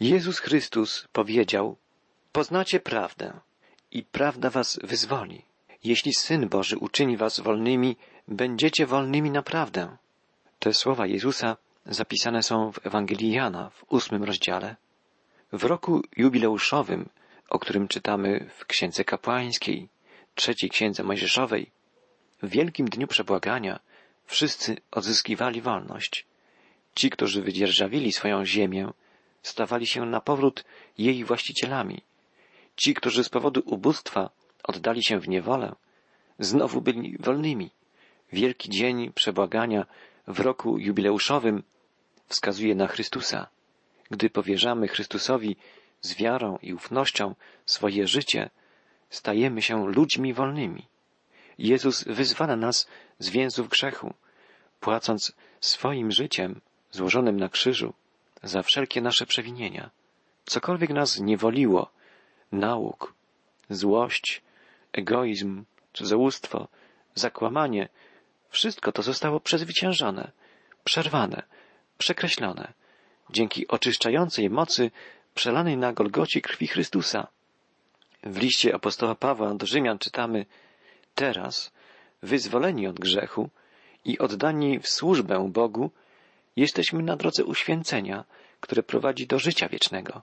Jezus Chrystus powiedział, poznacie prawdę i prawda was wyzwoli. Jeśli Syn Boży uczyni was wolnymi, będziecie wolnymi naprawdę. Te słowa Jezusa zapisane są w Ewangelii Jana w ósmym rozdziale. W roku jubileuszowym, o którym czytamy w Księdze Kapłańskiej, trzeciej Księdze Mojżeszowej, w wielkim dniu przebłagania wszyscy odzyskiwali wolność. Ci, którzy wydzierżawili swoją ziemię, stawali się na powrót jej właścicielami. Ci, którzy z powodu ubóstwa oddali się w niewolę, znowu byli wolnymi. Wielki dzień przebłagania w roku jubileuszowym wskazuje na Chrystusa. Gdy powierzamy Chrystusowi z wiarą i ufnością swoje życie, stajemy się ludźmi wolnymi. Jezus wyzwala nas z więzów grzechu, płacąc swoim życiem złożonym na krzyżu za wszelkie nasze przewinienia. Cokolwiek nas niewoliło, nauk, złość, egoizm, cudzołóstwo, zakłamanie, wszystko to zostało przezwyciężone, przerwane, przekreślone, dzięki oczyszczającej mocy przelanej na Golgoci krwi Chrystusa. W liście apostoła Pawła do Rzymian czytamy Teraz, wyzwoleni od grzechu i oddani w służbę Bogu, jesteśmy na drodze uświęcenia, które prowadzi do życia wiecznego.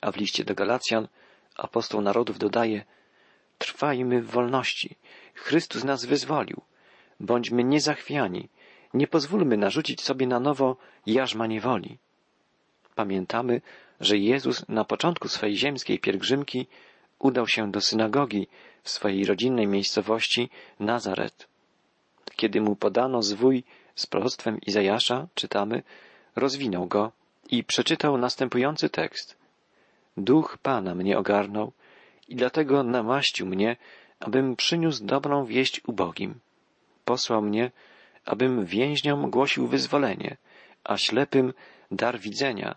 A w liście do Galacjan apostoł narodów dodaje Trwajmy w wolności. Chrystus nas wyzwolił. Bądźmy niezachwiani. Nie pozwólmy narzucić sobie na nowo jarzma niewoli. Pamiętamy, że Jezus na początku swej ziemskiej pielgrzymki udał się do synagogi w swojej rodzinnej miejscowości Nazaret. Kiedy mu podano zwój z proroctwem Izajasza, czytamy, rozwinął go i przeczytał następujący tekst. Duch Pana mnie ogarnął i dlatego namaścił mnie, abym przyniósł dobrą wieść ubogim. Posłał mnie, abym więźniom głosił wyzwolenie, a ślepym dar widzenia,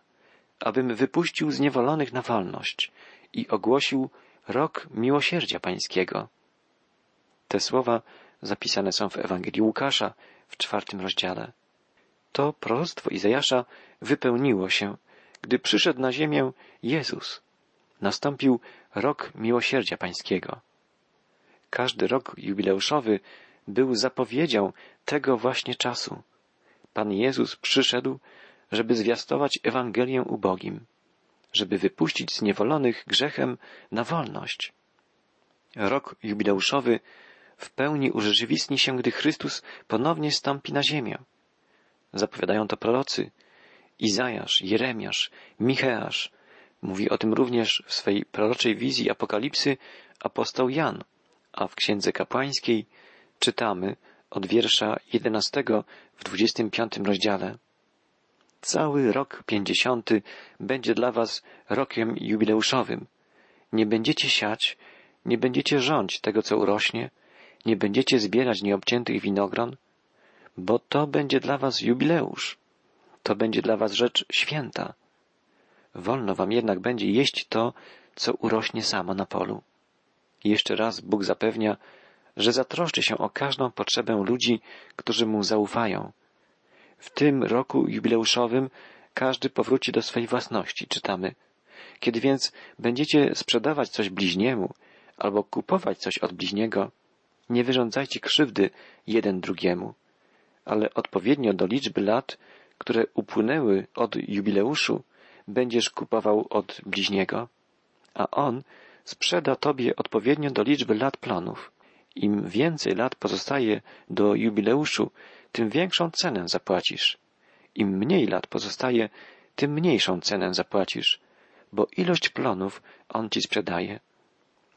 abym wypuścił zniewolonych na wolność i ogłosił rok miłosierdzia pańskiego. Te słowa zapisane są w Ewangelii Łukasza w czwartym rozdziale. To proroctwo Izajasza wypełniło się, gdy przyszedł na ziemię Jezus. Nastąpił rok miłosierdzia pańskiego. Każdy rok jubileuszowy był zapowiedzią tego właśnie czasu. Pan Jezus przyszedł, żeby zwiastować Ewangelię ubogim, żeby wypuścić zniewolonych grzechem na wolność. Rok jubileuszowy w pełni urzeczywistni się, gdy Chrystus ponownie stąpi na ziemię. Zapowiadają to prorocy. Izajasz, Jeremiasz, Micheasz. Mówi o tym również w swej proroczej wizji apokalipsy apostoł Jan, a w Księdze Kapłańskiej czytamy od wiersza jedenastego w dwudziestym piątym rozdziale. Cały rok pięćdziesiąty będzie dla was rokiem jubileuszowym. Nie będziecie siać, nie będziecie rządź tego, co urośnie, nie będziecie zbierać nieobciętych winogron, bo to będzie dla was jubileusz, to będzie dla was rzecz święta. Wolno wam jednak będzie jeść to, co urośnie samo na polu. jeszcze raz Bóg zapewnia, że zatroszczy się o każdą potrzebę ludzi, którzy mu zaufają. W tym roku jubileuszowym każdy powróci do swej własności, czytamy. Kiedy więc będziecie sprzedawać coś bliźniemu albo kupować coś od bliźniego, nie wyrządzajcie krzywdy jeden drugiemu, ale odpowiednio do liczby lat, które upłynęły od jubileuszu, będziesz kupował od bliźniego, a on sprzeda tobie odpowiednio do liczby lat plonów. Im więcej lat pozostaje do jubileuszu, tym większą cenę zapłacisz. Im mniej lat pozostaje, tym mniejszą cenę zapłacisz, bo ilość plonów on ci sprzedaje.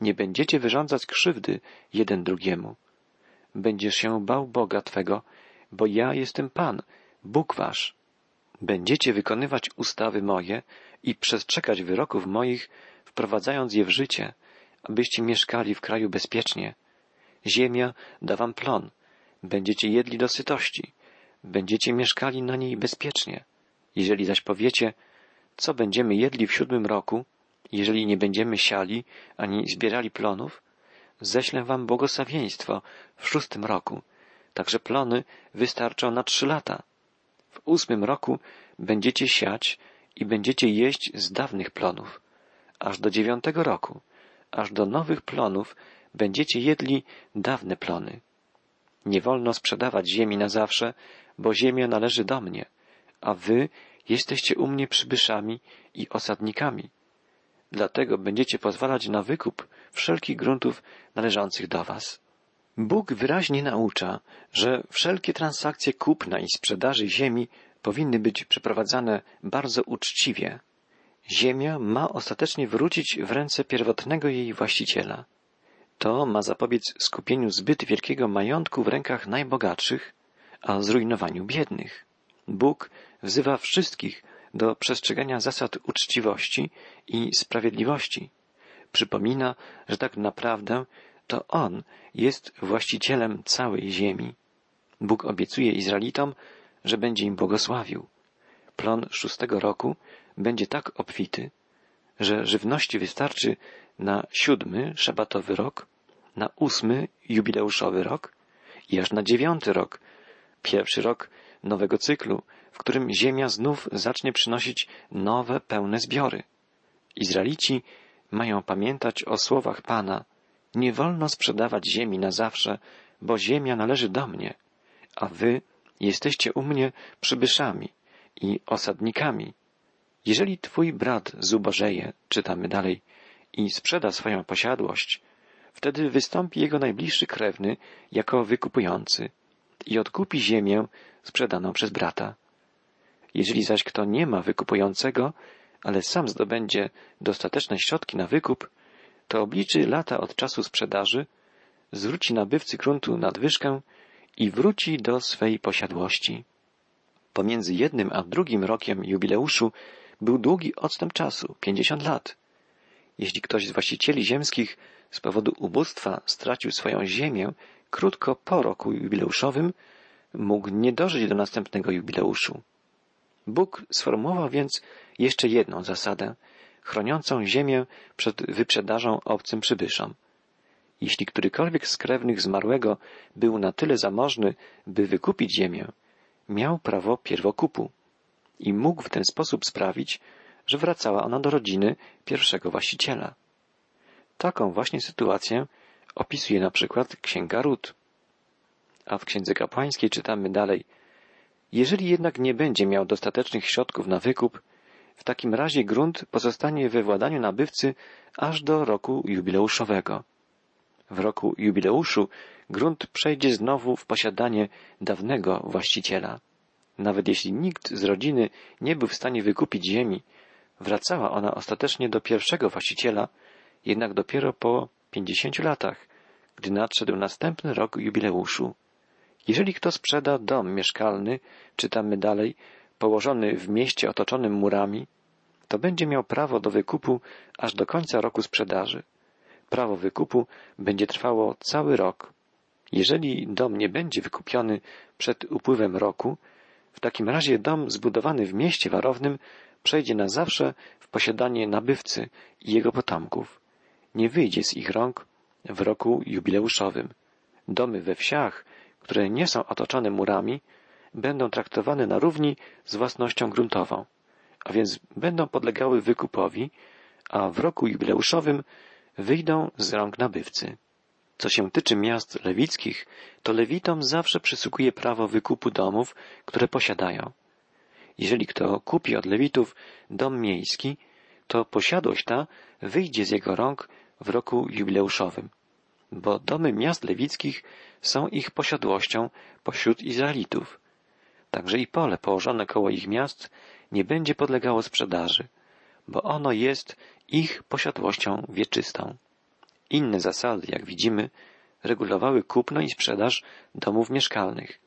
Nie będziecie wyrządzać krzywdy jeden drugiemu. Będziesz się bał Boga Twego, bo ja jestem Pan, Bóg Wasz. Będziecie wykonywać ustawy moje i przestrzegać wyroków moich, wprowadzając je w życie, abyście mieszkali w kraju bezpiecznie. Ziemia da wam plon, będziecie jedli do sytości, będziecie mieszkali na niej bezpiecznie. Jeżeli zaś powiecie, co będziemy jedli w siódmym roku, jeżeli nie będziemy siali ani zbierali plonów, ześlę wam błogosławieństwo w szóstym roku, także plony wystarczą na trzy lata. W ósmym roku będziecie siać i będziecie jeść z dawnych plonów, aż do dziewiątego roku, aż do nowych plonów będziecie jedli dawne plony. Nie wolno sprzedawać ziemi na zawsze, bo ziemia należy do mnie, a wy jesteście u mnie przybyszami i osadnikami. Dlatego będziecie pozwalać na wykup wszelkich gruntów należących do was. Bóg wyraźnie naucza, że wszelkie transakcje kupna i sprzedaży ziemi powinny być przeprowadzane bardzo uczciwie. Ziemia ma ostatecznie wrócić w ręce pierwotnego jej właściciela. To ma zapobiec skupieniu zbyt wielkiego majątku w rękach najbogatszych, a zrujnowaniu biednych. Bóg wzywa wszystkich do przestrzegania zasad uczciwości i sprawiedliwości. Przypomina, że tak naprawdę to On jest właścicielem całej ziemi. Bóg obiecuje Izraelitom, że będzie im błogosławił. Plon szóstego roku będzie tak obfity, że żywności wystarczy na siódmy szabatowy rok, na ósmy jubileuszowy rok i aż na dziewiąty rok, pierwszy rok nowego cyklu, w którym ziemia znów zacznie przynosić nowe, pełne zbiory. Izraelici mają pamiętać o słowach Pana. Nie wolno sprzedawać ziemi na zawsze, bo ziemia należy do mnie, a wy jesteście u mnie przybyszami i osadnikami. Jeżeli twój brat zubożeje, czytamy dalej, i sprzeda swoją posiadłość, wtedy wystąpi jego najbliższy krewny jako wykupujący i odkupi ziemię sprzedaną przez brata. Jeżeli zaś kto nie ma wykupującego, ale sam zdobędzie dostateczne środki na wykup, to obliczy lata od czasu sprzedaży, zwróci nabywcy gruntu nadwyżkę i wróci do swej posiadłości. Pomiędzy jednym a drugim rokiem jubileuszu był długi odstęp czasu, pięćdziesiąt lat. Jeśli ktoś z właścicieli ziemskich z powodu ubóstwa stracił swoją ziemię krótko po roku jubileuszowym, mógł nie dożyć do następnego jubileuszu. Bóg sformułował więc jeszcze jedną zasadę, chroniącą ziemię przed wyprzedażą obcym przybyszom. Jeśli którykolwiek z krewnych zmarłego był na tyle zamożny, by wykupić ziemię, miał prawo pierwokupu i mógł w ten sposób sprawić, że wracała ona do rodziny pierwszego właściciela. Taką właśnie sytuację opisuje na przykład Księga Rut. A w Księdze Kapłańskiej czytamy dalej Jeżeli jednak nie będzie miał dostatecznych środków na wykup, w takim razie grunt pozostanie we władaniu nabywcy aż do roku jubileuszowego. W roku jubileuszu grunt przejdzie znowu w posiadanie dawnego właściciela. Nawet jeśli nikt z rodziny nie był w stanie wykupić ziemi, wracała ona ostatecznie do pierwszego właściciela, jednak dopiero po pięćdziesięciu latach, gdy nadszedł następny rok jubileuszu. Jeżeli kto sprzeda dom mieszkalny, czytamy dalej, położony w mieście otoczonym murami, to będzie miał prawo do wykupu aż do końca roku sprzedaży. Prawo wykupu będzie trwało cały rok. Jeżeli dom nie będzie wykupiony przed upływem roku, w takim razie dom zbudowany w mieście warownym przejdzie na zawsze w posiadanie nabywcy i jego potomków. Nie wyjdzie z ich rąk w roku jubileuszowym. Domy we wsiach, które nie są otoczone murami, będą traktowane na równi z własnością gruntową, a więc będą podlegały wykupowi, a w roku jubileuszowym wyjdą z rąk nabywcy. Co się tyczy miast lewickich, to lewitom zawsze przysługuje prawo wykupu domów, które posiadają. Jeżeli kto kupi od lewitów dom miejski, to posiadłość ta wyjdzie z jego rąk w roku jubileuszowym, bo domy miast lewickich są ich posiadłością pośród Izraelitów. Także i pole położone koło ich miast nie będzie podlegało sprzedaży, bo ono jest ich posiadłością wieczystą. Inne zasady, jak widzimy, regulowały kupno i sprzedaż domów mieszkalnych.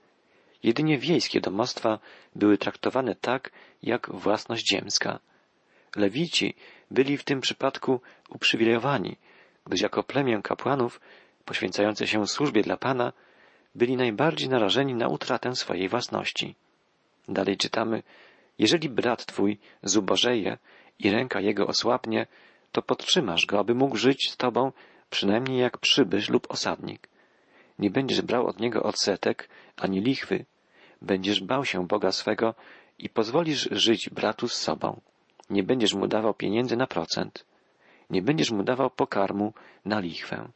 Jedynie wiejskie domostwa były traktowane tak, jak własność ziemska. Lewici byli w tym przypadku uprzywilejowani, gdyż jako plemię kapłanów poświęcające się służbie dla Pana byli najbardziej narażeni na utratę swojej własności. Dalej czytamy, jeżeli brat twój zubożeje i ręka jego osłabnie, to podtrzymasz go, aby mógł żyć z tobą przynajmniej jak przybysz lub osadnik. Nie będziesz brał od niego odsetek ani lichwy. Będziesz bał się Boga swego i pozwolisz żyć bratu z sobą. Nie będziesz mu dawał pieniędzy na procent. Nie będziesz mu dawał pokarmu na lichwę.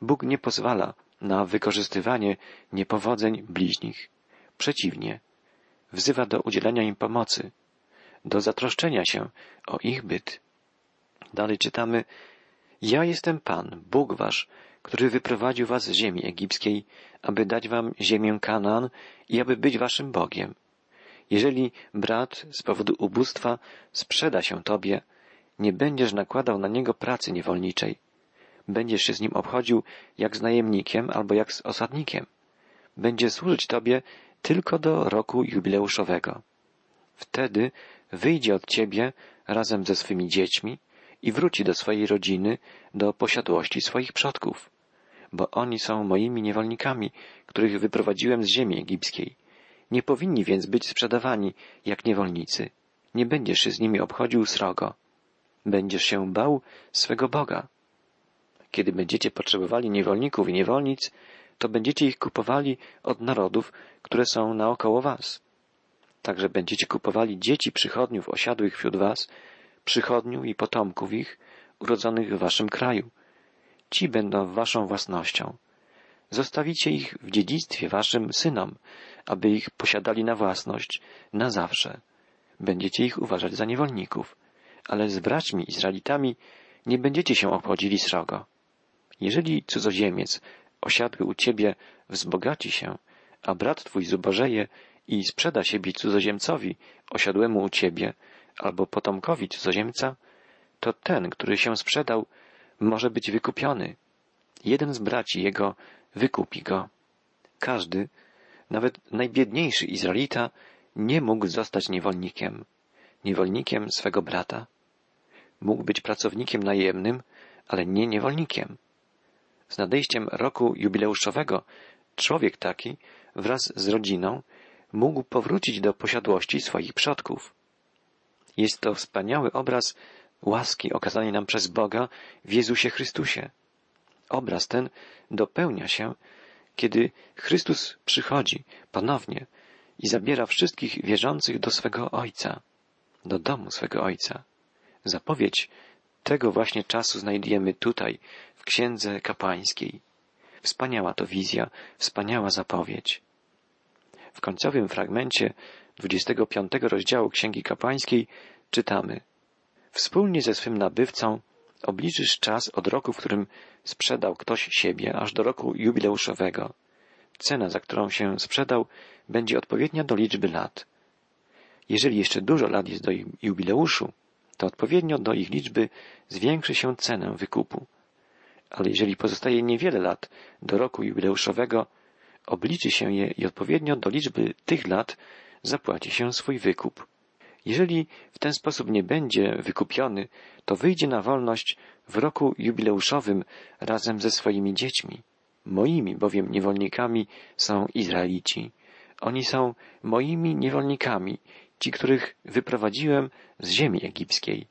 Bóg nie pozwala na wykorzystywanie niepowodzeń bliźnich. Przeciwnie, wzywa do udzielenia im pomocy, do zatroszczenia się o ich byt. Dalej czytamy, ja jestem Pan, Bóg wasz, który wyprowadził was z ziemi egipskiej, aby dać wam ziemię Kanaan i aby być waszym Bogiem. Jeżeli brat z powodu ubóstwa sprzeda się tobie, nie będziesz nakładał na niego pracy niewolniczej. Będziesz się z nim obchodził jak z najemnikiem albo jak z osadnikiem. Będzie służyć tobie tylko do roku jubileuszowego. Wtedy wyjdzie od ciebie razem ze swymi dziećmi i wróci do swojej rodziny, do posiadłości swoich przodków, bo oni są moimi niewolnikami, których wyprowadziłem z ziemi egipskiej. Nie powinni więc być sprzedawani jak niewolnicy. Nie będziesz się z nimi obchodził srogo. Będziesz się bał swego Boga. Kiedy będziecie potrzebowali niewolników i niewolnic, to będziecie ich kupowali od narodów, które są naokoło was. Także będziecie kupowali dzieci przychodniów osiadłych wśród was, przychodniów i potomków ich, urodzonych w waszym kraju. Ci będą waszą własnością. Zostawicie ich w dziedzictwie waszym synom, aby ich posiadali na własność na zawsze. Będziecie ich uważać za niewolników, ale z braćmi Izraelitami nie będziecie się obchodzili srogo. Jeżeli cudzoziemiec osiadły u ciebie wzbogaci się, a brat twój zubożeje i sprzeda siebie cudzoziemcowi osiadłemu u ciebie albo potomkowi cudzoziemca, to ten, który się sprzedał, może być wykupiony. Jeden z braci jego wykupi go. Każdy, nawet najbiedniejszy Izraelita, nie mógł zostać niewolnikiem, niewolnikiem swego brata. Mógł być pracownikiem najemnym, ale nie niewolnikiem. Z nadejściem roku jubileuszowego człowiek taki wraz z rodziną mógł powrócić do posiadłości swoich przodków. Jest to wspaniały obraz łaski okazanej nam przez Boga w Jezusie Chrystusie. Obraz ten dopełnia się, kiedy Chrystus przychodzi ponownie i zabiera wszystkich wierzących do swego Ojca, do domu swego Ojca. Zapowiedź tego właśnie czasu znajdujemy tutaj, w Księdze Kapłańskiej. Wspaniała to wizja, wspaniała zapowiedź. W końcowym fragmencie 25 rozdziału Księgi Kapłańskiej czytamy Wspólnie ze swym nabywcą obliczysz czas od roku, w którym sprzedał ktoś siebie, aż do roku jubileuszowego. Cena, za którą się sprzedał, będzie odpowiednia do liczby lat. Jeżeli jeszcze dużo lat jest do ich jubileuszu, to odpowiednio do ich liczby zwiększy się cenę wykupu. Ale jeżeli pozostaje niewiele lat do roku jubileuszowego, obliczy się je i odpowiednio do liczby tych lat zapłaci się swój wykup. Jeżeli w ten sposób nie będzie wykupiony, to wyjdzie na wolność w roku jubileuszowym razem ze swoimi dziećmi. Moimi bowiem niewolnikami są Izraelici. Oni są moimi niewolnikami, ci, których wyprowadziłem z ziemi egipskiej.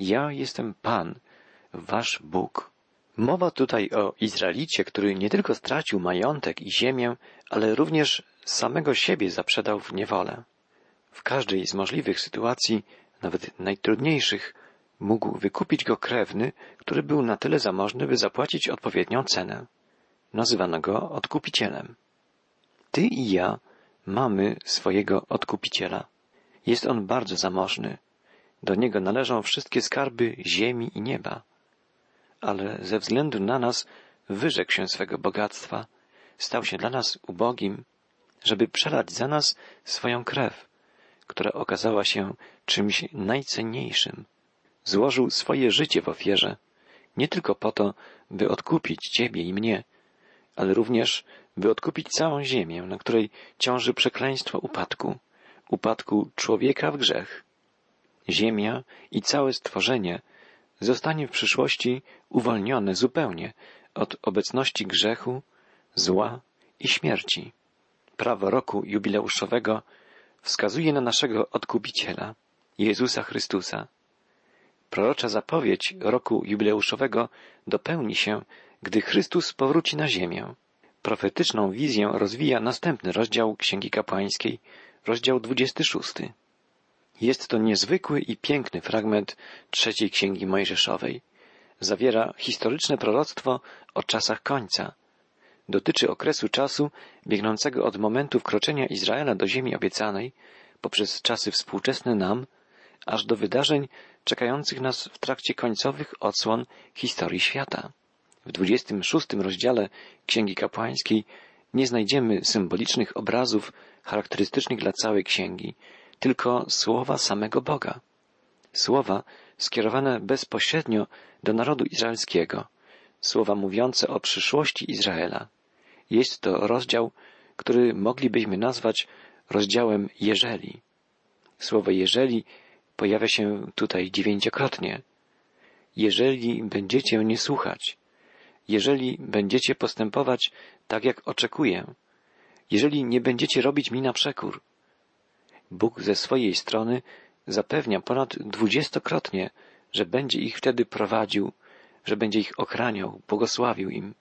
Ja jestem Pan, wasz Bóg. Mowa tutaj o Izraelicie, który nie tylko stracił majątek i ziemię, ale również samego siebie zaprzedał w niewolę. W każdej z możliwych sytuacji, nawet najtrudniejszych, mógł wykupić go krewny, który był na tyle zamożny, by zapłacić odpowiednią cenę. Nazywano go odkupicielem. Ty i ja mamy swojego odkupiciela. Jest on bardzo zamożny. Do niego należą wszystkie skarby ziemi i nieba. Ale ze względu na nas wyrzekł się swego bogactwa, stał się dla nas ubogim, żeby przelać za nas swoją krew, która okazała się czymś najcenniejszym. Złożył swoje życie w ofierze, nie tylko po to, by odkupić Ciebie i mnie, ale również, by odkupić całą ziemię, na której ciąży przekleństwo upadku upadku człowieka w grzech. Ziemia i całe stworzenie zostanie w przyszłości uwolnione zupełnie od obecności grzechu, zła i śmierci. Prawo roku jubileuszowego wskazuje na naszego odkupiciela, Jezusa Chrystusa. Prorocza zapowiedź roku jubileuszowego dopełni się, gdy Chrystus powróci na ziemię. Profetyczną wizję rozwija następny rozdział Księgi Kapłańskiej, rozdział 26. Jest to niezwykły i piękny fragment trzeciej księgi Mojżeszowej. Zawiera historyczne proroctwo o czasach końca. Dotyczy okresu czasu biegnącego od momentu wkroczenia Izraela do ziemi obiecanej poprzez czasy współczesne nam, aż do wydarzeń czekających nas w trakcie końcowych odsłon historii świata. W 26 rozdziale Księgi Kapłańskiej nie znajdziemy symbolicznych obrazów charakterystycznych dla całej księgi, tylko słowa samego Boga. Słowa skierowane bezpośrednio do narodu izraelskiego, słowa mówiące o przyszłości Izraela. Jest to rozdział, który moglibyśmy nazwać rozdziałem jeżeli. Słowo jeżeli pojawia się tutaj dziewięciokrotnie. Jeżeli będziecie mnie słuchać, jeżeli będziecie postępować tak, jak oczekuję, jeżeli nie będziecie robić mi na przekór. Bóg ze swojej strony zapewnia ponad dwudziestokrotnie, że będzie ich wtedy prowadził, że będzie ich ochraniał, błogosławił im.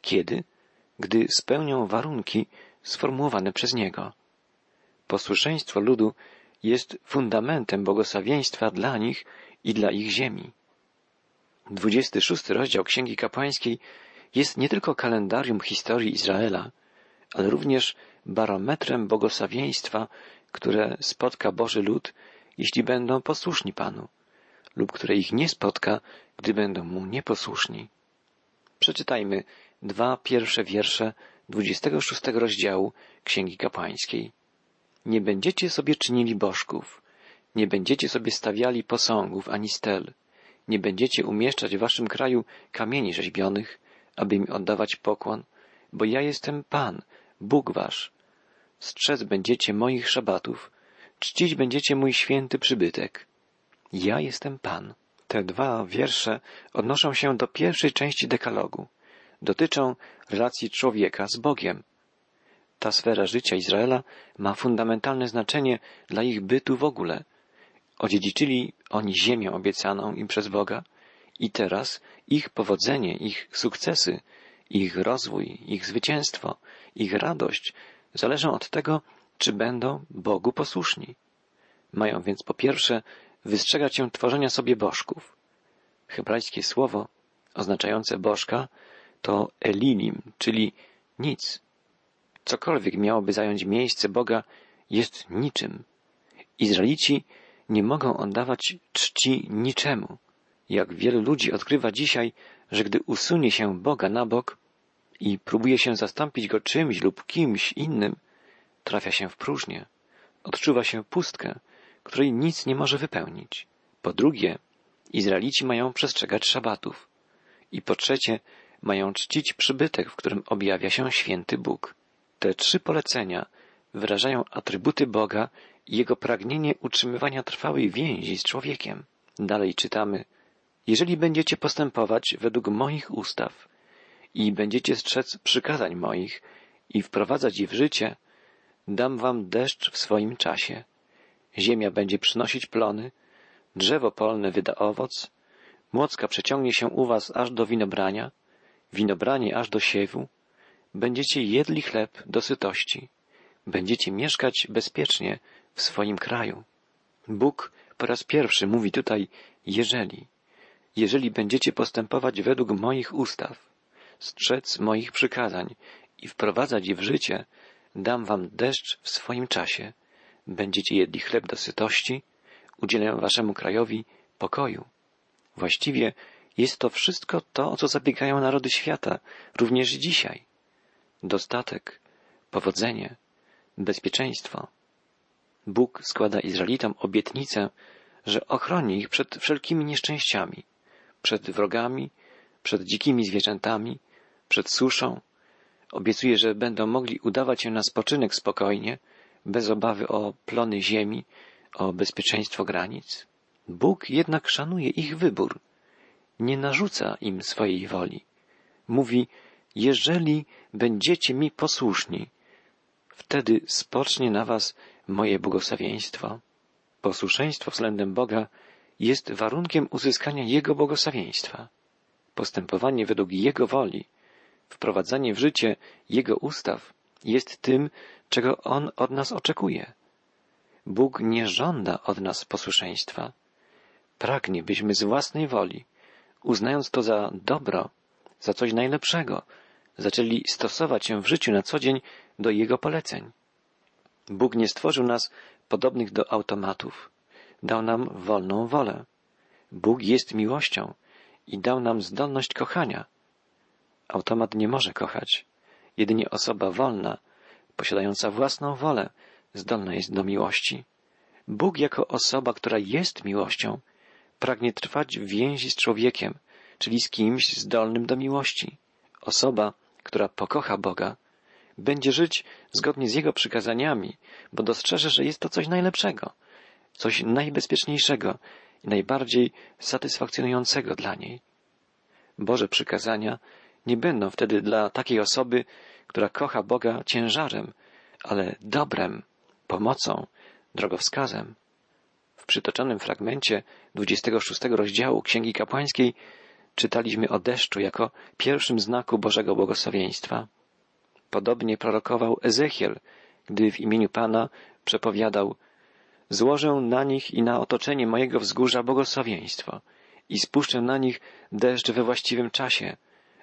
Kiedy? Gdy spełnią warunki sformułowane przez Niego. Posłuszeństwo ludu jest fundamentem błogosławieństwa dla nich i dla ich ziemi. 26 rozdział Księgi Kapłańskiej jest nie tylko kalendarium historii Izraela, ale również barometrem błogosławieństwa, które spotka Boży lud, jeśli będą posłuszni Panu, lub które ich nie spotka, gdy będą Mu nieposłuszni. Przeczytajmy dwa pierwsze wiersze 26 rozdziału Księgi Kapłańskiej. Nie będziecie sobie czynili bożków, nie będziecie sobie stawiali posągów ani stel, nie będziecie umieszczać w waszym kraju kamieni rzeźbionych, aby mi oddawać pokłon, bo ja jestem Pan, Bóg wasz. Strzec będziecie moich szabatów, czcić będziecie mój święty przybytek. Ja jestem Pan. Te dwa wiersze odnoszą się do pierwszej części dekalogu. Dotyczą relacji człowieka z Bogiem. Ta sfera życia Izraela ma fundamentalne znaczenie dla ich bytu w ogóle. Odziedziczyli oni ziemię obiecaną im przez Boga i teraz ich powodzenie, ich sukcesy, ich rozwój, ich zwycięstwo, ich radość zależą od tego, czy będą Bogu posłuszni. Mają więc po pierwsze wystrzegać się tworzenia sobie bożków. Hebrajskie słowo oznaczające bożka to elilim, czyli nic. Cokolwiek miałoby zająć miejsce Boga jest niczym. Izraelici nie mogą oddawać czci niczemu. Jak wielu ludzi odkrywa dzisiaj, że gdy usunie się Boga na bok i próbuje się zastąpić go czymś lub kimś innym, trafia się w próżnię. Odczuwa się pustkę, której nic nie może wypełnić. Po drugie, Izraelici mają przestrzegać szabatów. I po trzecie, mają czcić przybytek, w którym objawia się święty Bóg. Te trzy polecenia wyrażają atrybuty Boga i jego pragnienie utrzymywania trwałej więzi z człowiekiem. Dalej czytamy, jeżeli będziecie postępować według moich ustaw i będziecie strzec przykazań moich i wprowadzać je w życie, dam wam deszcz w swoim czasie. Ziemia będzie przynosić plony, drzewo polne wyda owoc, młocka przeciągnie się u was aż do winobrania, winobranie aż do siewu, będziecie jedli chleb do sytości, będziecie mieszkać bezpiecznie w swoim kraju. Bóg po raz pierwszy mówi tutaj jeżeli jeżeli będziecie postępować według moich ustaw, strzec moich przykazań i wprowadzać je w życie, dam wam deszcz w swoim czasie, będziecie jedli chleb do sytości, udzielę waszemu krajowi pokoju. Właściwie jest to wszystko to, o co zabiegają narody świata, również dzisiaj. Dostatek, powodzenie, bezpieczeństwo. Bóg składa Izraelitom obietnicę, że ochroni ich przed wszelkimi nieszczęściami, przed wrogami, przed dzikimi zwierzętami, przed suszą. Obiecuje, że będą mogli udawać się na spoczynek spokojnie, bez obawy o plony ziemi, o bezpieczeństwo granic. Bóg jednak szanuje ich wybór. Nie narzuca im swojej woli. Mówi, jeżeli będziecie mi posłuszni, wtedy spocznie na was moje błogosławieństwo. Posłuszeństwo względem Boga jest warunkiem uzyskania Jego błogosławieństwa. Postępowanie według Jego woli, wprowadzanie w życie Jego ustaw jest tym, czego On od nas oczekuje. Bóg nie żąda od nas posłuszeństwa. Pragnie, byśmy z własnej woli, uznając to za dobro, za coś najlepszego, zaczęli stosować się w życiu na co dzień do Jego poleceń. Bóg nie stworzył nas podobnych do automatów. Dał nam wolną wolę. Bóg jest miłością i dał nam zdolność kochania. Automat nie może kochać. Jedynie osoba wolna, posiadająca własną wolę, zdolna jest do miłości. Bóg jako osoba, która jest miłością, pragnie trwać w więzi z człowiekiem, czyli z kimś zdolnym do miłości. Osoba, która pokocha Boga, będzie żyć zgodnie z Jego przykazaniami, bo dostrzeże, że jest to coś najlepszego, coś najbezpieczniejszego i najbardziej satysfakcjonującego dla niej. Boże przykazania nie będą wtedy dla takiej osoby, która kocha Boga ciężarem, ale dobrem, pomocą, drogowskazem. W przytoczonym fragmencie 26 rozdziału Księgi Kapłańskiej czytaliśmy o deszczu jako pierwszym znaku Bożego błogosławieństwa. Podobnie prorokował Ezechiel, gdy w imieniu Pana przepowiadał Złożę na nich i na otoczenie mojego wzgórza błogosławieństwo i spuszczę na nich deszcz we właściwym czasie,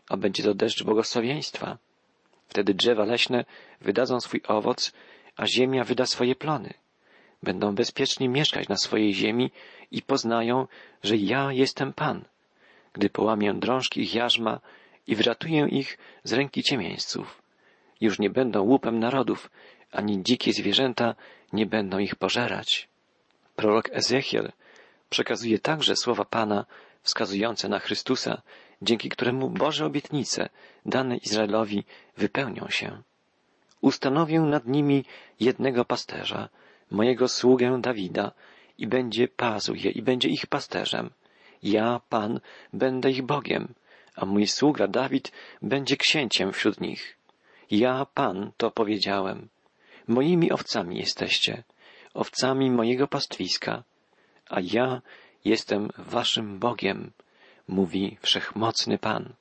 a będzie to deszcz błogosławieństwa. Wtedy drzewa leśne wydadzą swój owoc, a ziemia wyda swoje plony. Będą bezpiecznie mieszkać na swojej ziemi i poznają, że ja jestem Pan, gdy połamię drążki ich jarzma i wyratuję ich z ręki ciemieńców. Już nie będą łupem narodów, ani dzikie zwierzęta nie będą ich pożerać. Prorok Ezechiel przekazuje także słowa Pana wskazujące na Chrystusa, dzięki któremu Boże obietnice dane Izraelowi wypełnią się. Ustanowię nad nimi jednego pasterza, mojego sługę Dawida, i będzie pazł je, i będzie ich pasterzem. Ja, Pan, będę ich Bogiem, a mój sługa Dawid będzie księciem wśród nich. Ja, Pan, to powiedziałem. Moimi owcami jesteście, owcami mojego pastwiska, a ja jestem waszym Bogiem, mówi wszechmocny Pan.